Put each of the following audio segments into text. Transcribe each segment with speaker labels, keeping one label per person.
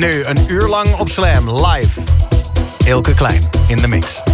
Speaker 1: Nu een uur lang op Slam live. Ilke Klein in de mix.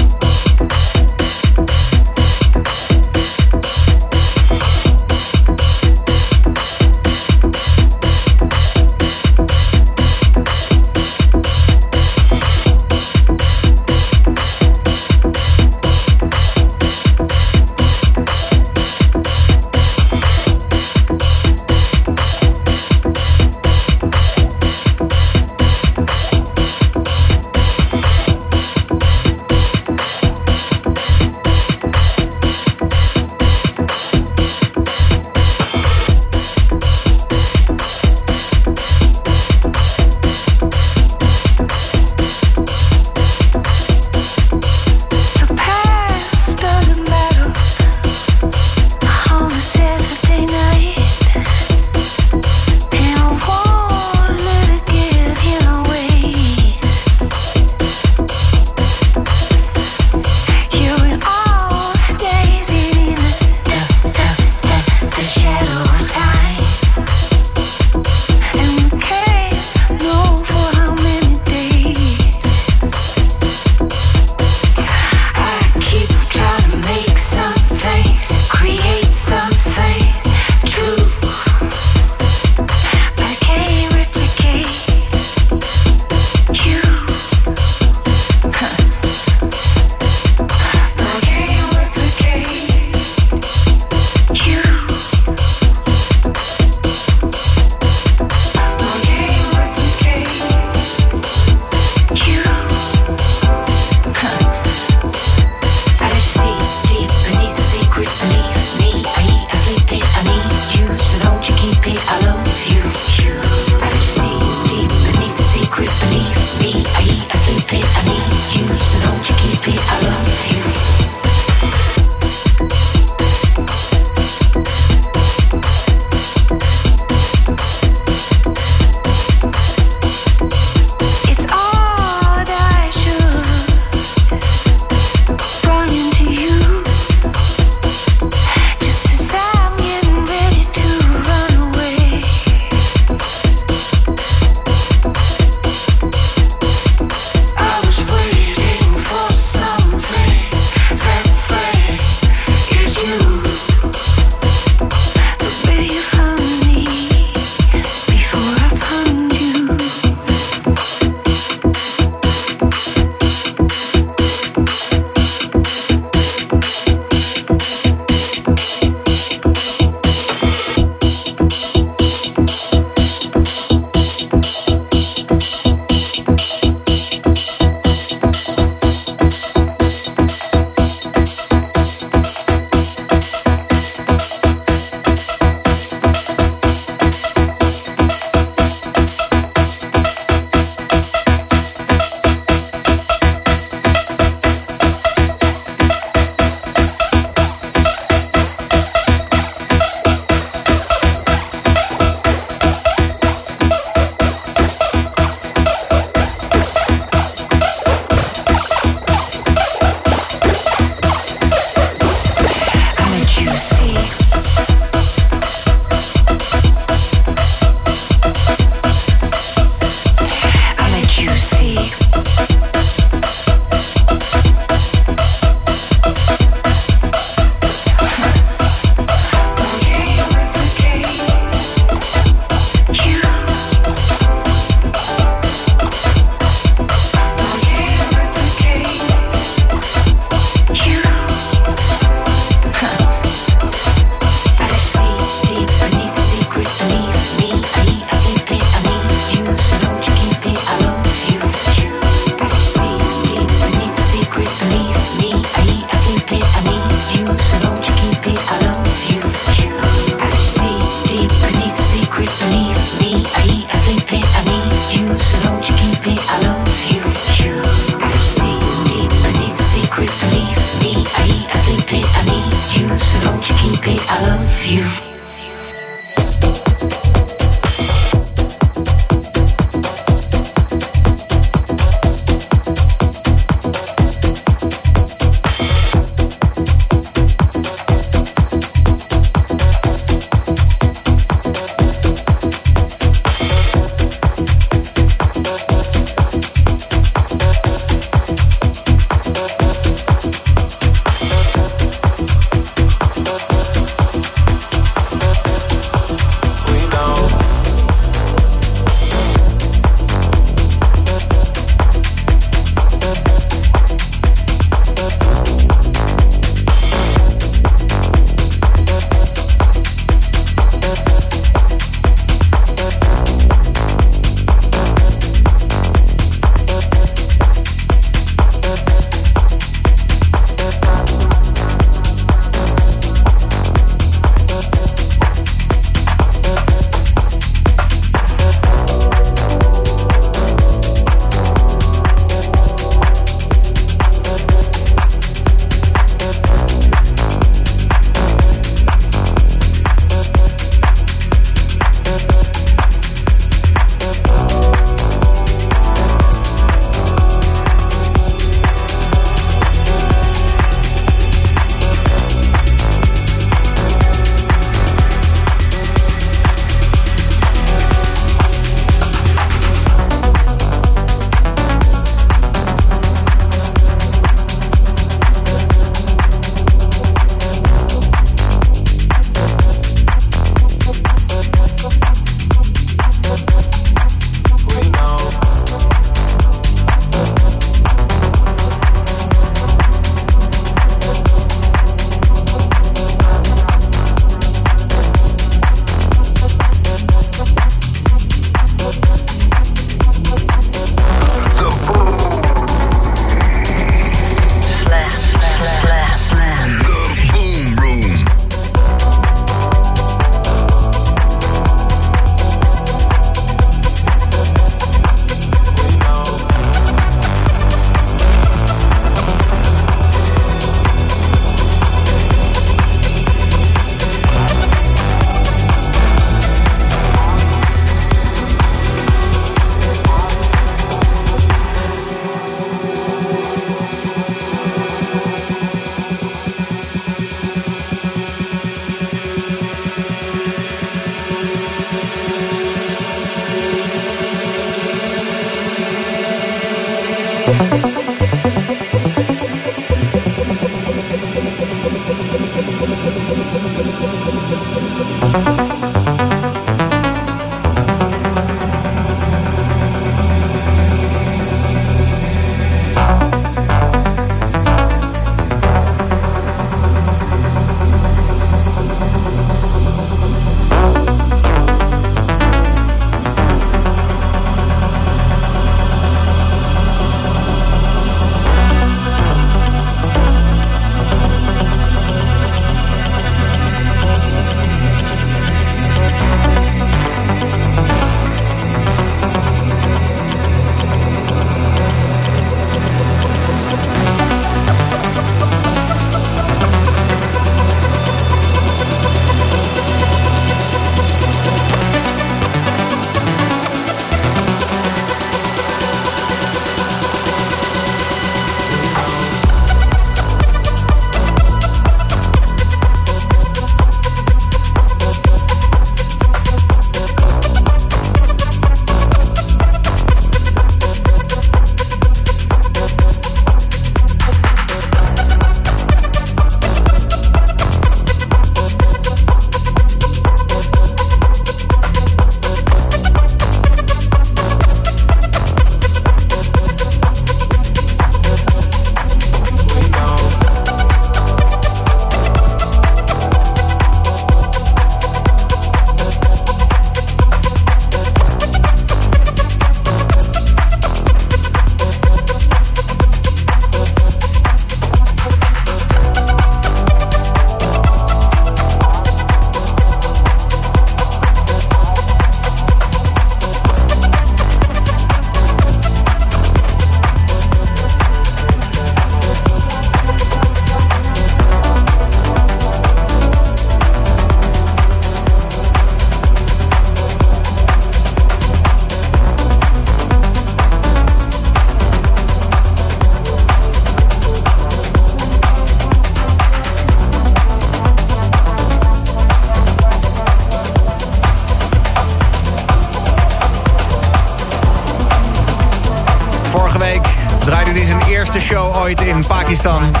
Speaker 2: En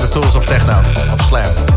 Speaker 2: de Tools of Techno op Slam.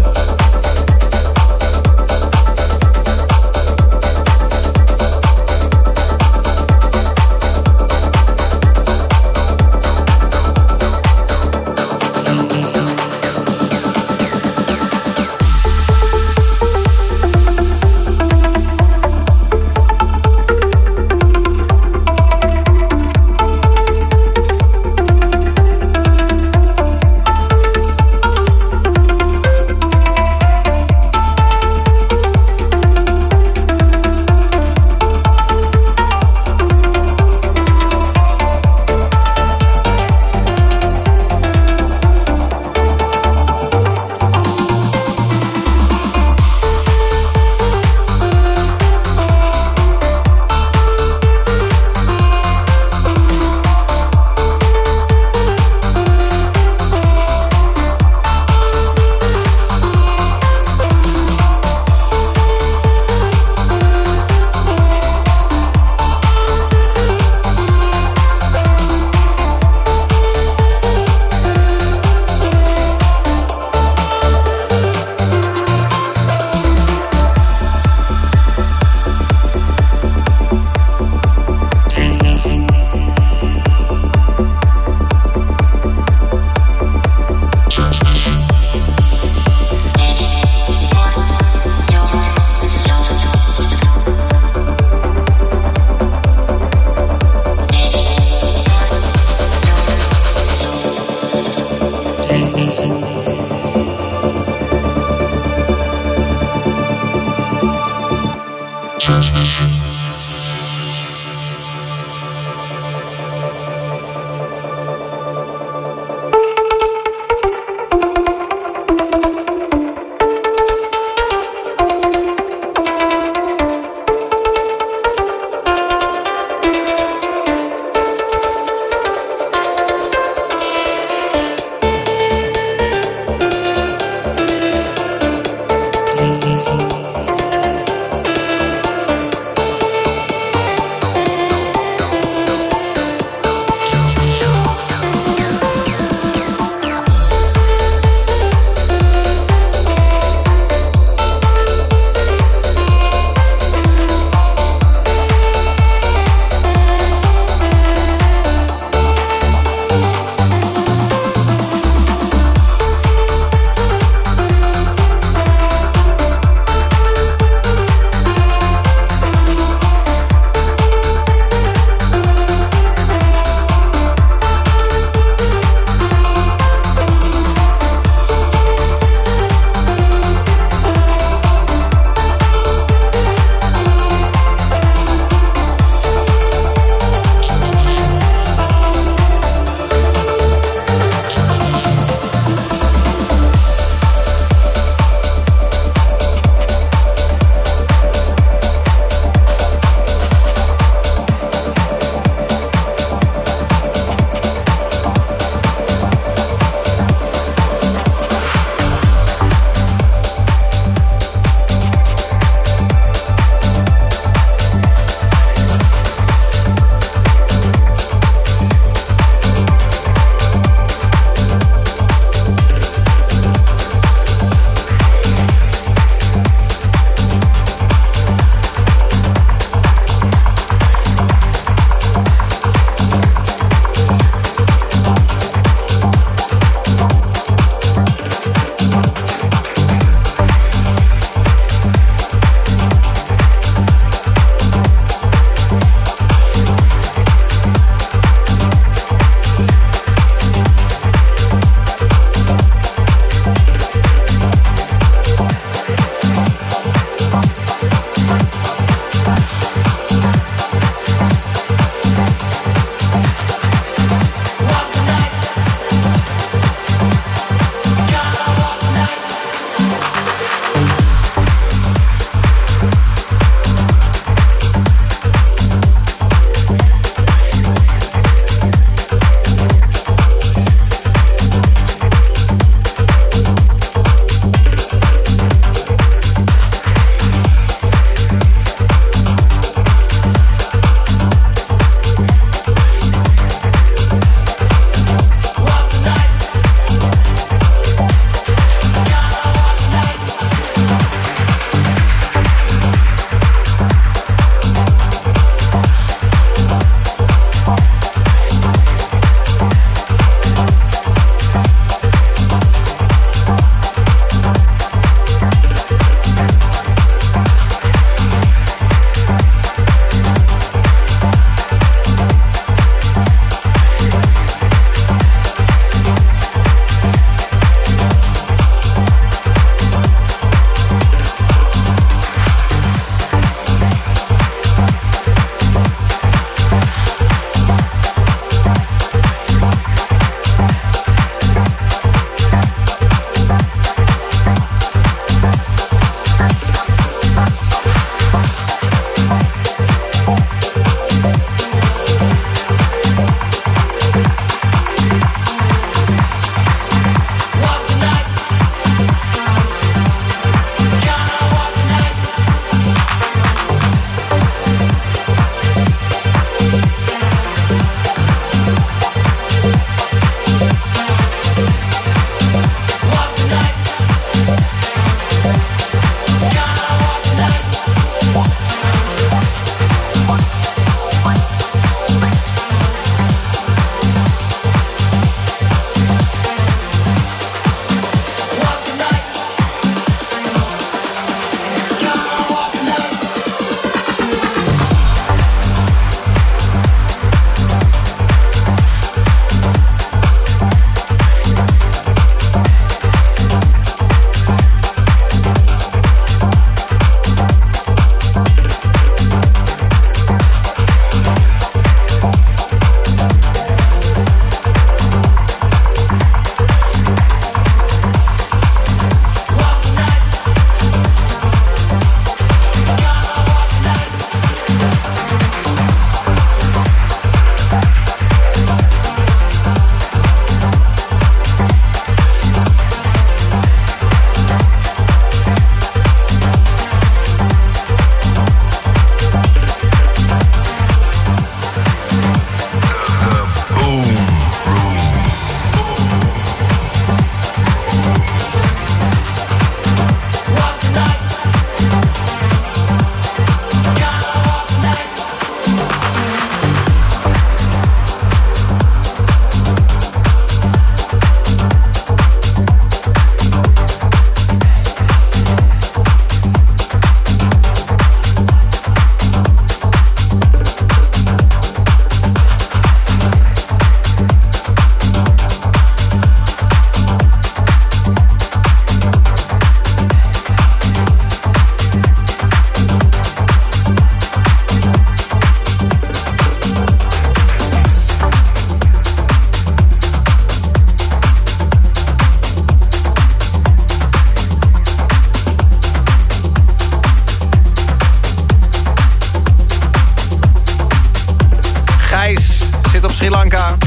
Speaker 2: Sri Lanka.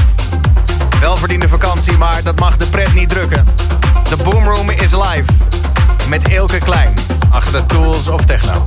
Speaker 2: Welverdiende vakantie, maar dat mag de pret niet drukken. De Boomroom is live. Met Elke Klein. Achter de Tools of Techno.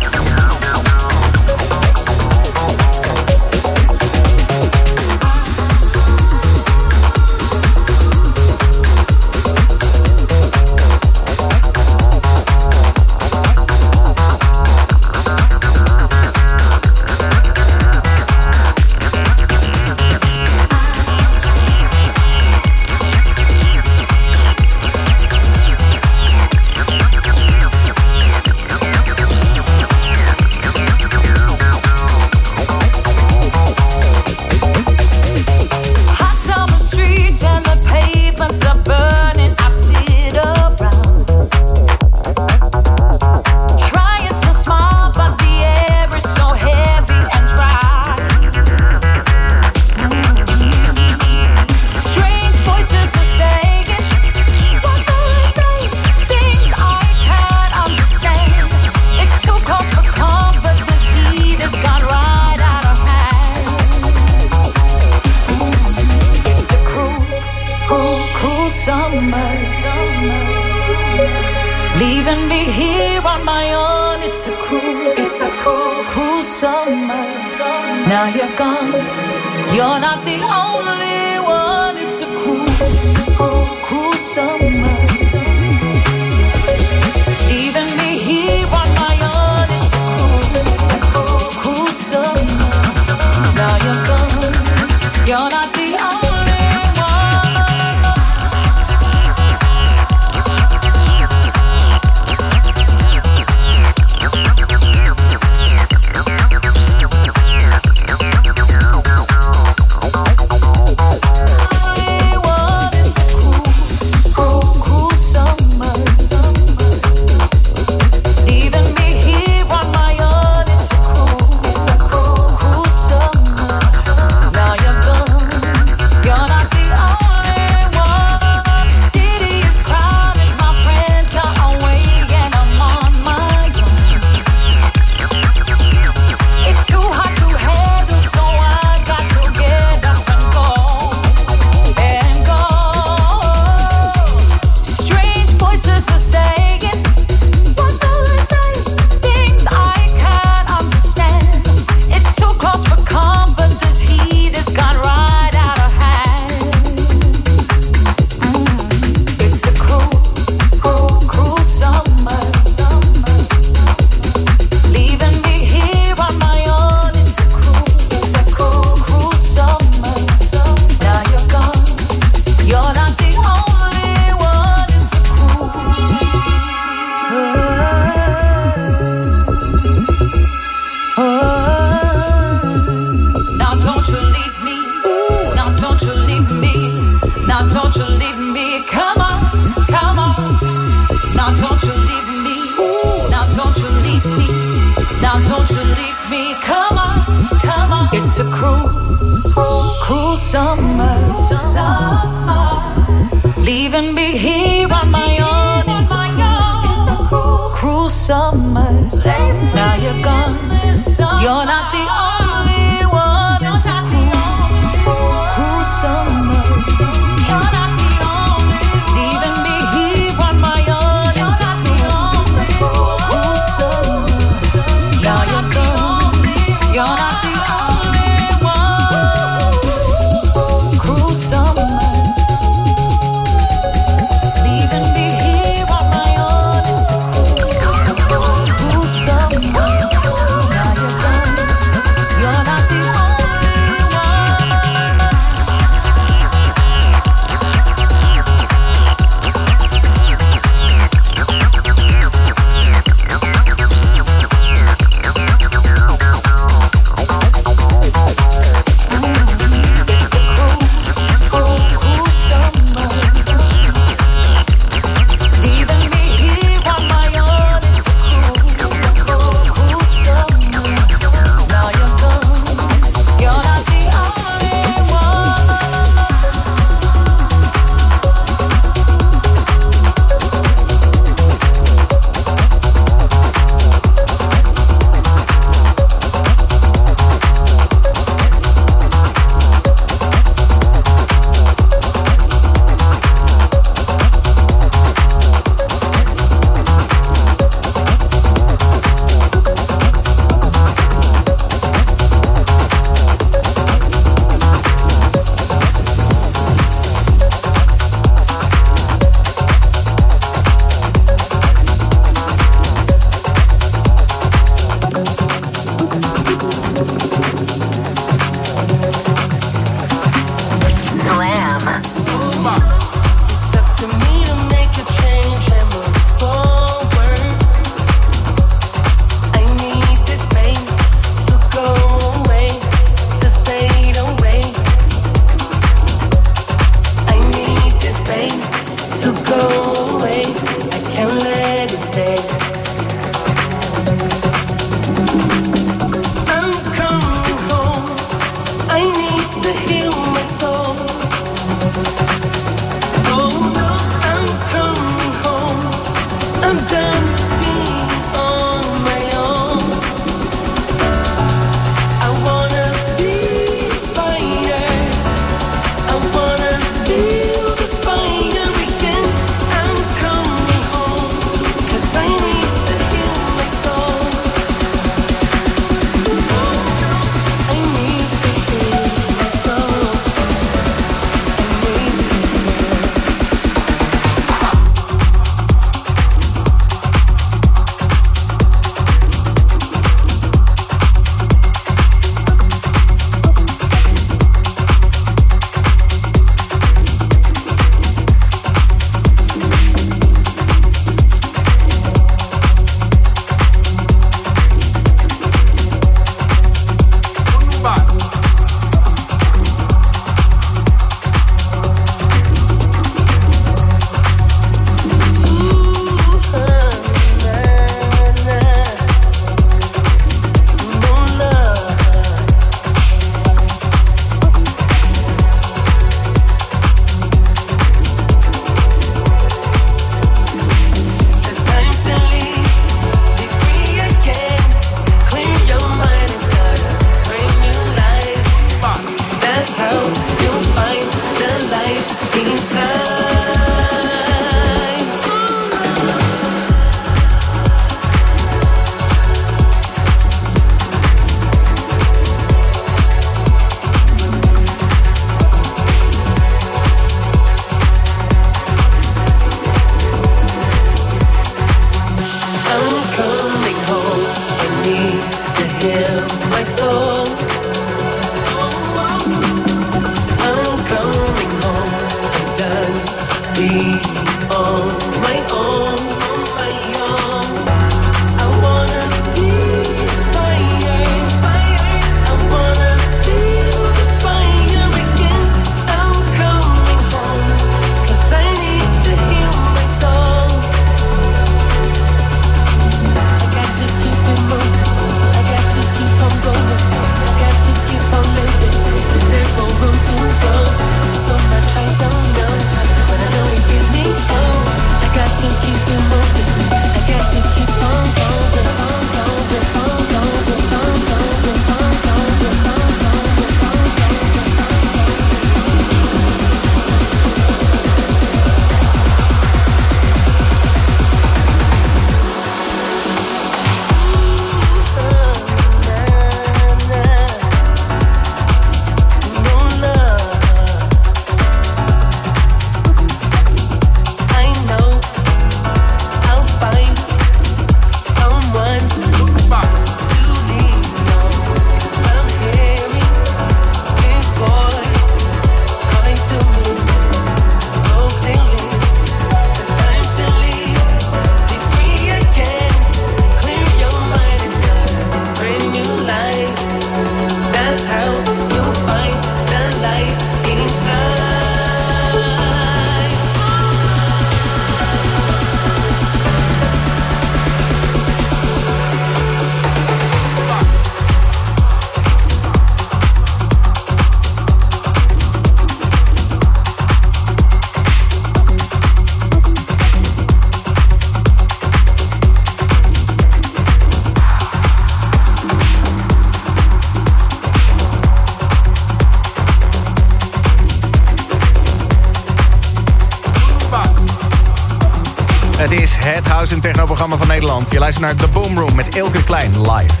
Speaker 2: Naar The Boom Room met Elke Klein live.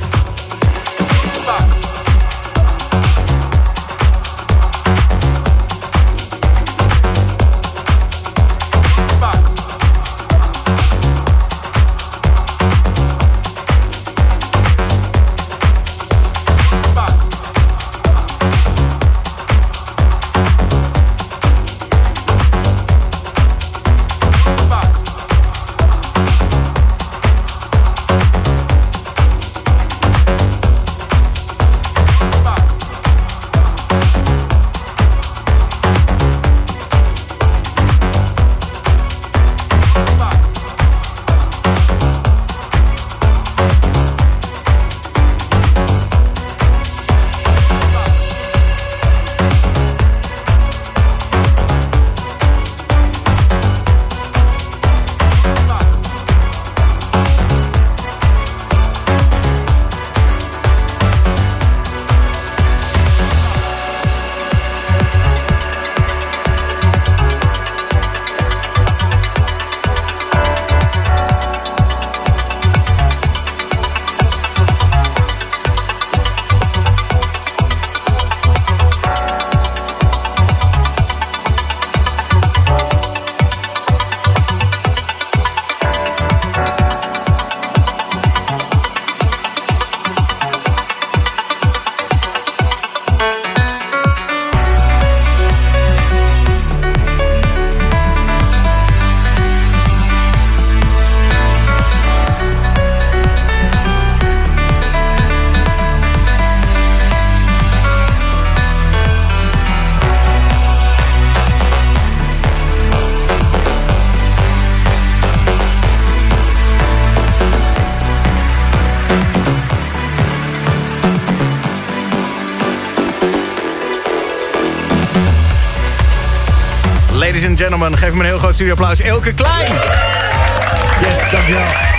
Speaker 2: Gentlemen, geef me een heel groot studioapplaus. Elke Klein.
Speaker 3: Yes, dankjewel.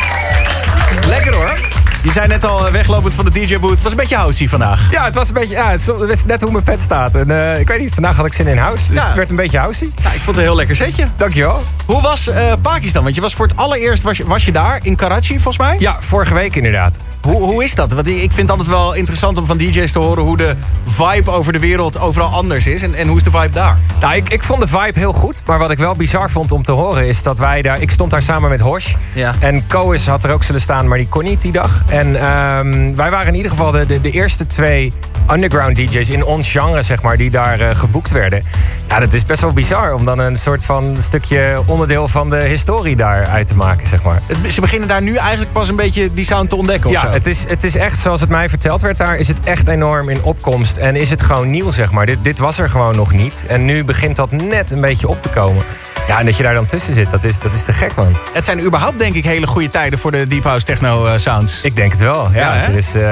Speaker 2: Je zei net al eh, weglopend van de DJ-boot. Het was een beetje housey vandaag.
Speaker 3: Ja, het was een beetje... Ja, het is net hoe mijn pet staat. En uh, ik weet niet, vandaag had ik zin in house. Dus
Speaker 2: Ja.
Speaker 3: het werd een beetje housey.
Speaker 2: Ja, ik vond het een heel lekker setje.
Speaker 3: Dankjewel.
Speaker 2: Hoe was eh, Pakistan? Want je was voor het allereerst was je, was je daar in Karachi, volgens mij.
Speaker 3: Ja, vorige week inderdaad.
Speaker 2: Hoe, hoe is dat? Want ik ik vind het altijd wel interessant om van DJ's te horen hoe de vibe over de wereld overal anders is. En, en hoe is de vibe daar?
Speaker 3: Nou, ik, ik vond de vibe heel goed. Maar wat ik wel bizar vond om te horen is dat wij daar... Ik stond daar samen met Hosh.
Speaker 2: Ja.
Speaker 3: En Koos had er ook zullen staan, maar die kon niet die dag. En ehm, wij waren in ieder geval de, de, de eerste twee underground DJ's in ons genre, zeg maar, die daar eh, geboekt werden. Ja, dat is best wel bizar om dan een soort van stukje onderdeel van de historie daar uit te maken, zeg maar.
Speaker 2: Het- Ze beginnen daar nu eigenlijk pas een beetje die sound te ontdekken of
Speaker 3: Ja,
Speaker 2: zo.
Speaker 3: het is, het is echt zoals het mij verteld werd daar, is het echt enorm in opkomst. En is het gewoon nieuw, zeg maar. Dit, dit was er gewoon nog niet. En nu begint dat net een beetje op te komen. Ja, en dat je daar dan tussen zit, dat is, dat is te gek, man.
Speaker 2: Het zijn überhaupt denk ik hele goede tijden voor de Deep House Techno eh, sounds.
Speaker 3: Ik denk het wel, ja.
Speaker 2: Ja, hè?
Speaker 3: het, is, eh,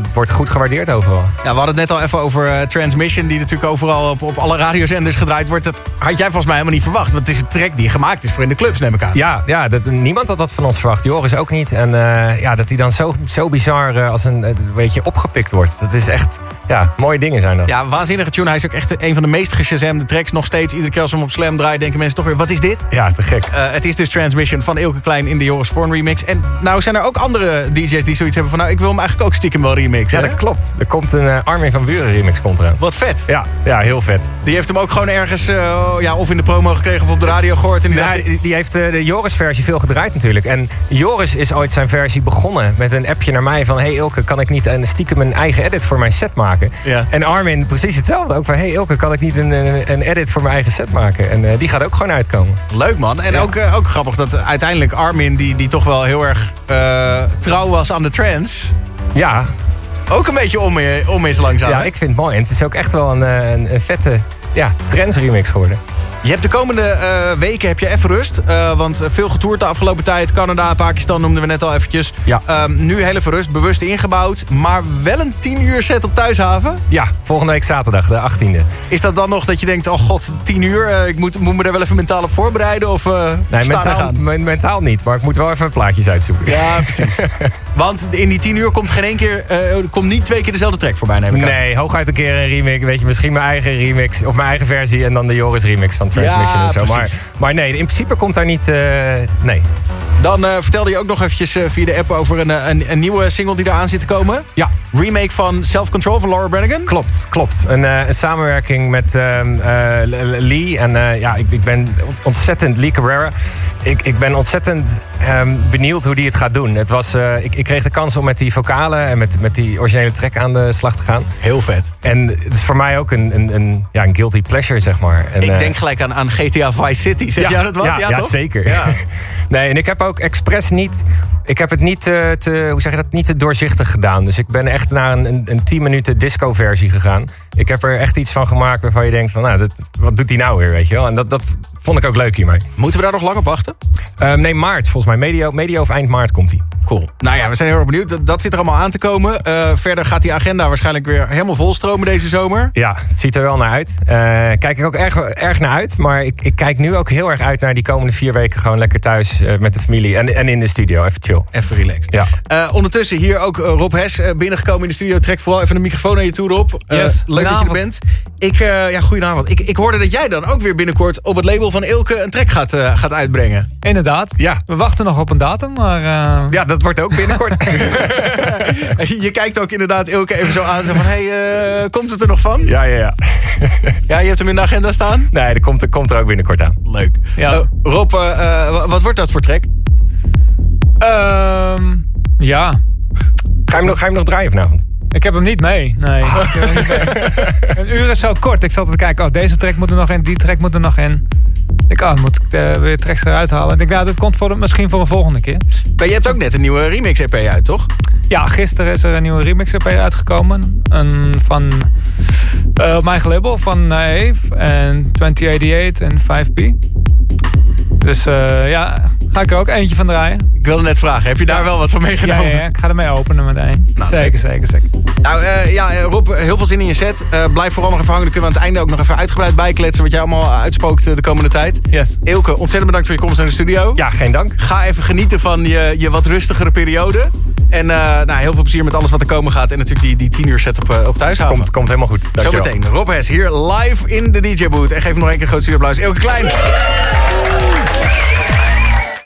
Speaker 3: het wordt goed gewaardeerd overal.
Speaker 2: Ja, we hadden het net al even over eh, Transmission... die natuurlijk overal op, op alle radiozenders gedraaid wordt. Dat had jij volgens mij helemaal niet verwacht. Want het is een track die gemaakt is voor in de clubs, neem ik aan.
Speaker 3: Ja, ja dat, niemand had dat van ons verwacht. Joris ook niet. En eh, ja, dat die dan zo, zo bizar eh, als een beetje opgepikt wordt. Dat is echt, ja, mooie dingen zijn dat.
Speaker 2: Ja, waanzinnige tune. Hij is ook echt een van de meest geshazamde tracks. Nog steeds, iedere keer als we hem op Slam draaien... denken mensen toch weer, wat is dit?
Speaker 3: Ja, te gek.
Speaker 2: Het is dus Transmission van Ilke Klein in de Joris Voorn remix. En nou zijn er ook andere DJ's die zoiets hebben van... nou, ik wil hem eigenlijk ook stiekem wel remixen.
Speaker 3: Ja,
Speaker 2: hè?
Speaker 3: dat klopt. Er komt een eh, Armin van Buren remix komt eraan.
Speaker 2: Wat vet.
Speaker 3: Ja, ja, heel vet.
Speaker 2: Die heeft hem ook gewoon ergens eh, ja, of in de promo gekregen of op de radio gehoord. En die dacht,
Speaker 3: die- heeft eh, de Joris-versie veel gedraaid natuurlijk. En Joris is ooit zijn versie begonnen met een appje naar mij van... hey Ilke, kan ik niet een stiekem een eigen edit voor mijn set maken?
Speaker 2: Ja.
Speaker 3: En Armin precies hetzelfde. Ook van, hey Ilke, kan ik niet een, een, edit voor mijn eigen set maken? En die gaat ook gewoon uitkomen.
Speaker 2: Leuk man. En
Speaker 3: Ja.
Speaker 2: ook, ook grappig dat uiteindelijk Armin, die, die toch wel heel erg trouw was aan de trends...
Speaker 3: Ja,
Speaker 2: ook een beetje om, om is langzaam.
Speaker 3: ja,
Speaker 2: hè?
Speaker 3: ik vind het mooi. En het is ook echt wel een, eh, een, een vette ja, trends remix geworden.
Speaker 2: Je hebt de komende eh, weken heb je even rust. eh, want veel getoerd de afgelopen tijd. Canada, Pakistan noemden we net al eventjes.
Speaker 3: Ja.
Speaker 2: Ehm, nu heel even rust, bewust ingebouwd. Maar wel een 10 uur set op thuishaven.
Speaker 3: Ja, volgende week zaterdag, de 18e.
Speaker 2: Is dat dan nog dat je denkt, oh god, 10 uur. eh, ik moet, moet me daar wel even mentaal op voorbereiden? Of
Speaker 3: Nee, mentaal, mentaal niet, maar ik moet wel even plaatjes uitzoeken.
Speaker 2: Ja, precies. Want in die 10 uur komt geen één keer, komt niet twee keer dezelfde track voorbij, neem ik.
Speaker 3: Nee, hooguit een keer een remix. Weet je, misschien mijn eigen remix. Of mijn eigen versie en dan de Joris remix van Transmission
Speaker 2: Ja,
Speaker 3: en zo. Maar, maar nee, in principe komt daar niet... eh, nee.
Speaker 2: Dan eh, vertelde je ook nog eventjes eh, via de app over een, een, een nieuwe single die eraan zit te komen.
Speaker 3: Ja,
Speaker 2: Remake van Self Control van Laura Branigan.
Speaker 3: klopt, klopt. Een, een samenwerking met ehm, eh, Lee. En ja, ik, ik ben ontzettend... Lee Carrera. Ik, ik ben ontzettend ehm, benieuwd hoe die het gaat doen. Het was, eh, ik, ik kreeg de kans om met die vocalen en met, met die originele track aan de slag te gaan.
Speaker 2: Heel vet.
Speaker 3: En het is voor mij ook een, een, een, ja, een guilty pleasure, zeg maar. En,
Speaker 2: ik
Speaker 3: eh,
Speaker 2: denk gelijk aan, aan GTA Vice City. Zeg jij dat wat?
Speaker 3: Ja, ja,
Speaker 2: toch?
Speaker 3: zeker.
Speaker 2: Ja.
Speaker 3: nee, en ik heb ook expres niet... Ik heb het niet eh, te, hoe zeg je dat, niet te doorzichtig gedaan. Dus ik ben echt naar een, een, een 10 minuten disco versie gegaan. Ik heb er echt iets van gemaakt waarvan je denkt van... Nou, dat, wat doet hij nou weer, weet je wel? En dat, dat vond ik ook leuk hiermee.
Speaker 2: Moeten we daar nog lang op wachten?
Speaker 3: Ehm, nee, maart volgens mij. Medio, medio of eind maart komt hij.
Speaker 2: Cool. Nou ja, we zijn heel erg benieuwd. Dat, dat zit er allemaal aan te komen. Eh, verder gaat die agenda waarschijnlijk weer helemaal volstromen deze zomer.
Speaker 3: Ja, het ziet er wel naar uit. Eh, kijk ik ook erg, erg naar uit. Maar ik, ik kijk nu ook heel erg uit naar die komende vier weken... gewoon lekker thuis eh, met de familie en, en in de studio. Even chill.
Speaker 2: Even relaxed.
Speaker 3: Ja.
Speaker 2: Eh, ondertussen hier ook Rob Hes binnengekomen in de studio. Trek vooral even de microfoon naar je toe, Rob. Eh,
Speaker 4: Yes,
Speaker 2: leuk dat je er bent. Ik, eh, ja, goedenavond. Ik, ik hoorde dat jij dan ook weer binnenkort op het label van Ilke een track gaat, eh, gaat uitbrengen.
Speaker 4: Inderdaad.
Speaker 3: Ja.
Speaker 4: We wachten nog op een datum, maar eh,
Speaker 3: Ja, dat wordt ook binnenkort.
Speaker 2: je kijkt ook inderdaad Ilke even zo aan. Zo van, hey, eh, komt het er nog van?
Speaker 3: ja, ja, ja.
Speaker 2: Ja, je hebt hem in de agenda staan?
Speaker 3: Nee, dat komt, er- komt er ook binnenkort aan.
Speaker 2: Leuk.
Speaker 4: Ja.
Speaker 2: Eh, Rob, wa- wat wordt dat voor track?
Speaker 4: ehm, ja.
Speaker 3: Ga je hem nog, ga je hem nog draaien vanavond?
Speaker 4: Ik heb hem niet mee. Nee. Ik heb hem niet mee. Een uur is zo kort. Ik zat te kijken, oh, deze track moet er nog in, die track moet er nog in. Ik oh, moet ik eh, weer tracks eruit halen. Ik denk, nou, dit komt voor de, misschien voor een volgende keer.
Speaker 2: Maar je hebt ook net een nieuwe remix-EP uit, toch?
Speaker 4: Ja, gisteren is er een nieuwe remix EP uitgekomen. Een van eh, mijn label van Eve en 2088 en 5P. Dus eh, ja, Ga ik er ook eentje van draaien.
Speaker 2: Ik wilde net vragen, heb je daar wel wat van
Speaker 4: Ja,
Speaker 2: meegenomen?
Speaker 4: ja, ja, ik ga ermee openen meteen.
Speaker 2: Nou,
Speaker 4: zeker, zeker, zeker.
Speaker 2: Nou eh, ja, eh, Rob, heel veel zin in je set. Eh, blijf vooral nog even hangen. Dan kunnen we aan het einde ook nog even uitgebreid bijkletsen... wat jij allemaal uitspookt de komende tijd.
Speaker 4: Yes.
Speaker 2: Eelke, ontzettend bedankt voor je komst naar de studio.
Speaker 3: Ja, geen dank.
Speaker 2: Ga even genieten van je, je wat rustigere periode. En nou, heel veel plezier met alles wat er komen gaat. En natuurlijk die, die 10 uur set op, op thuishaven.
Speaker 3: Komt, komt helemaal goed. Dankjewel.
Speaker 2: Zometeen. Rob Hes hier live in de DJ-booth. En geef hem nog een keer een groot studio applaus. Eelke Klein.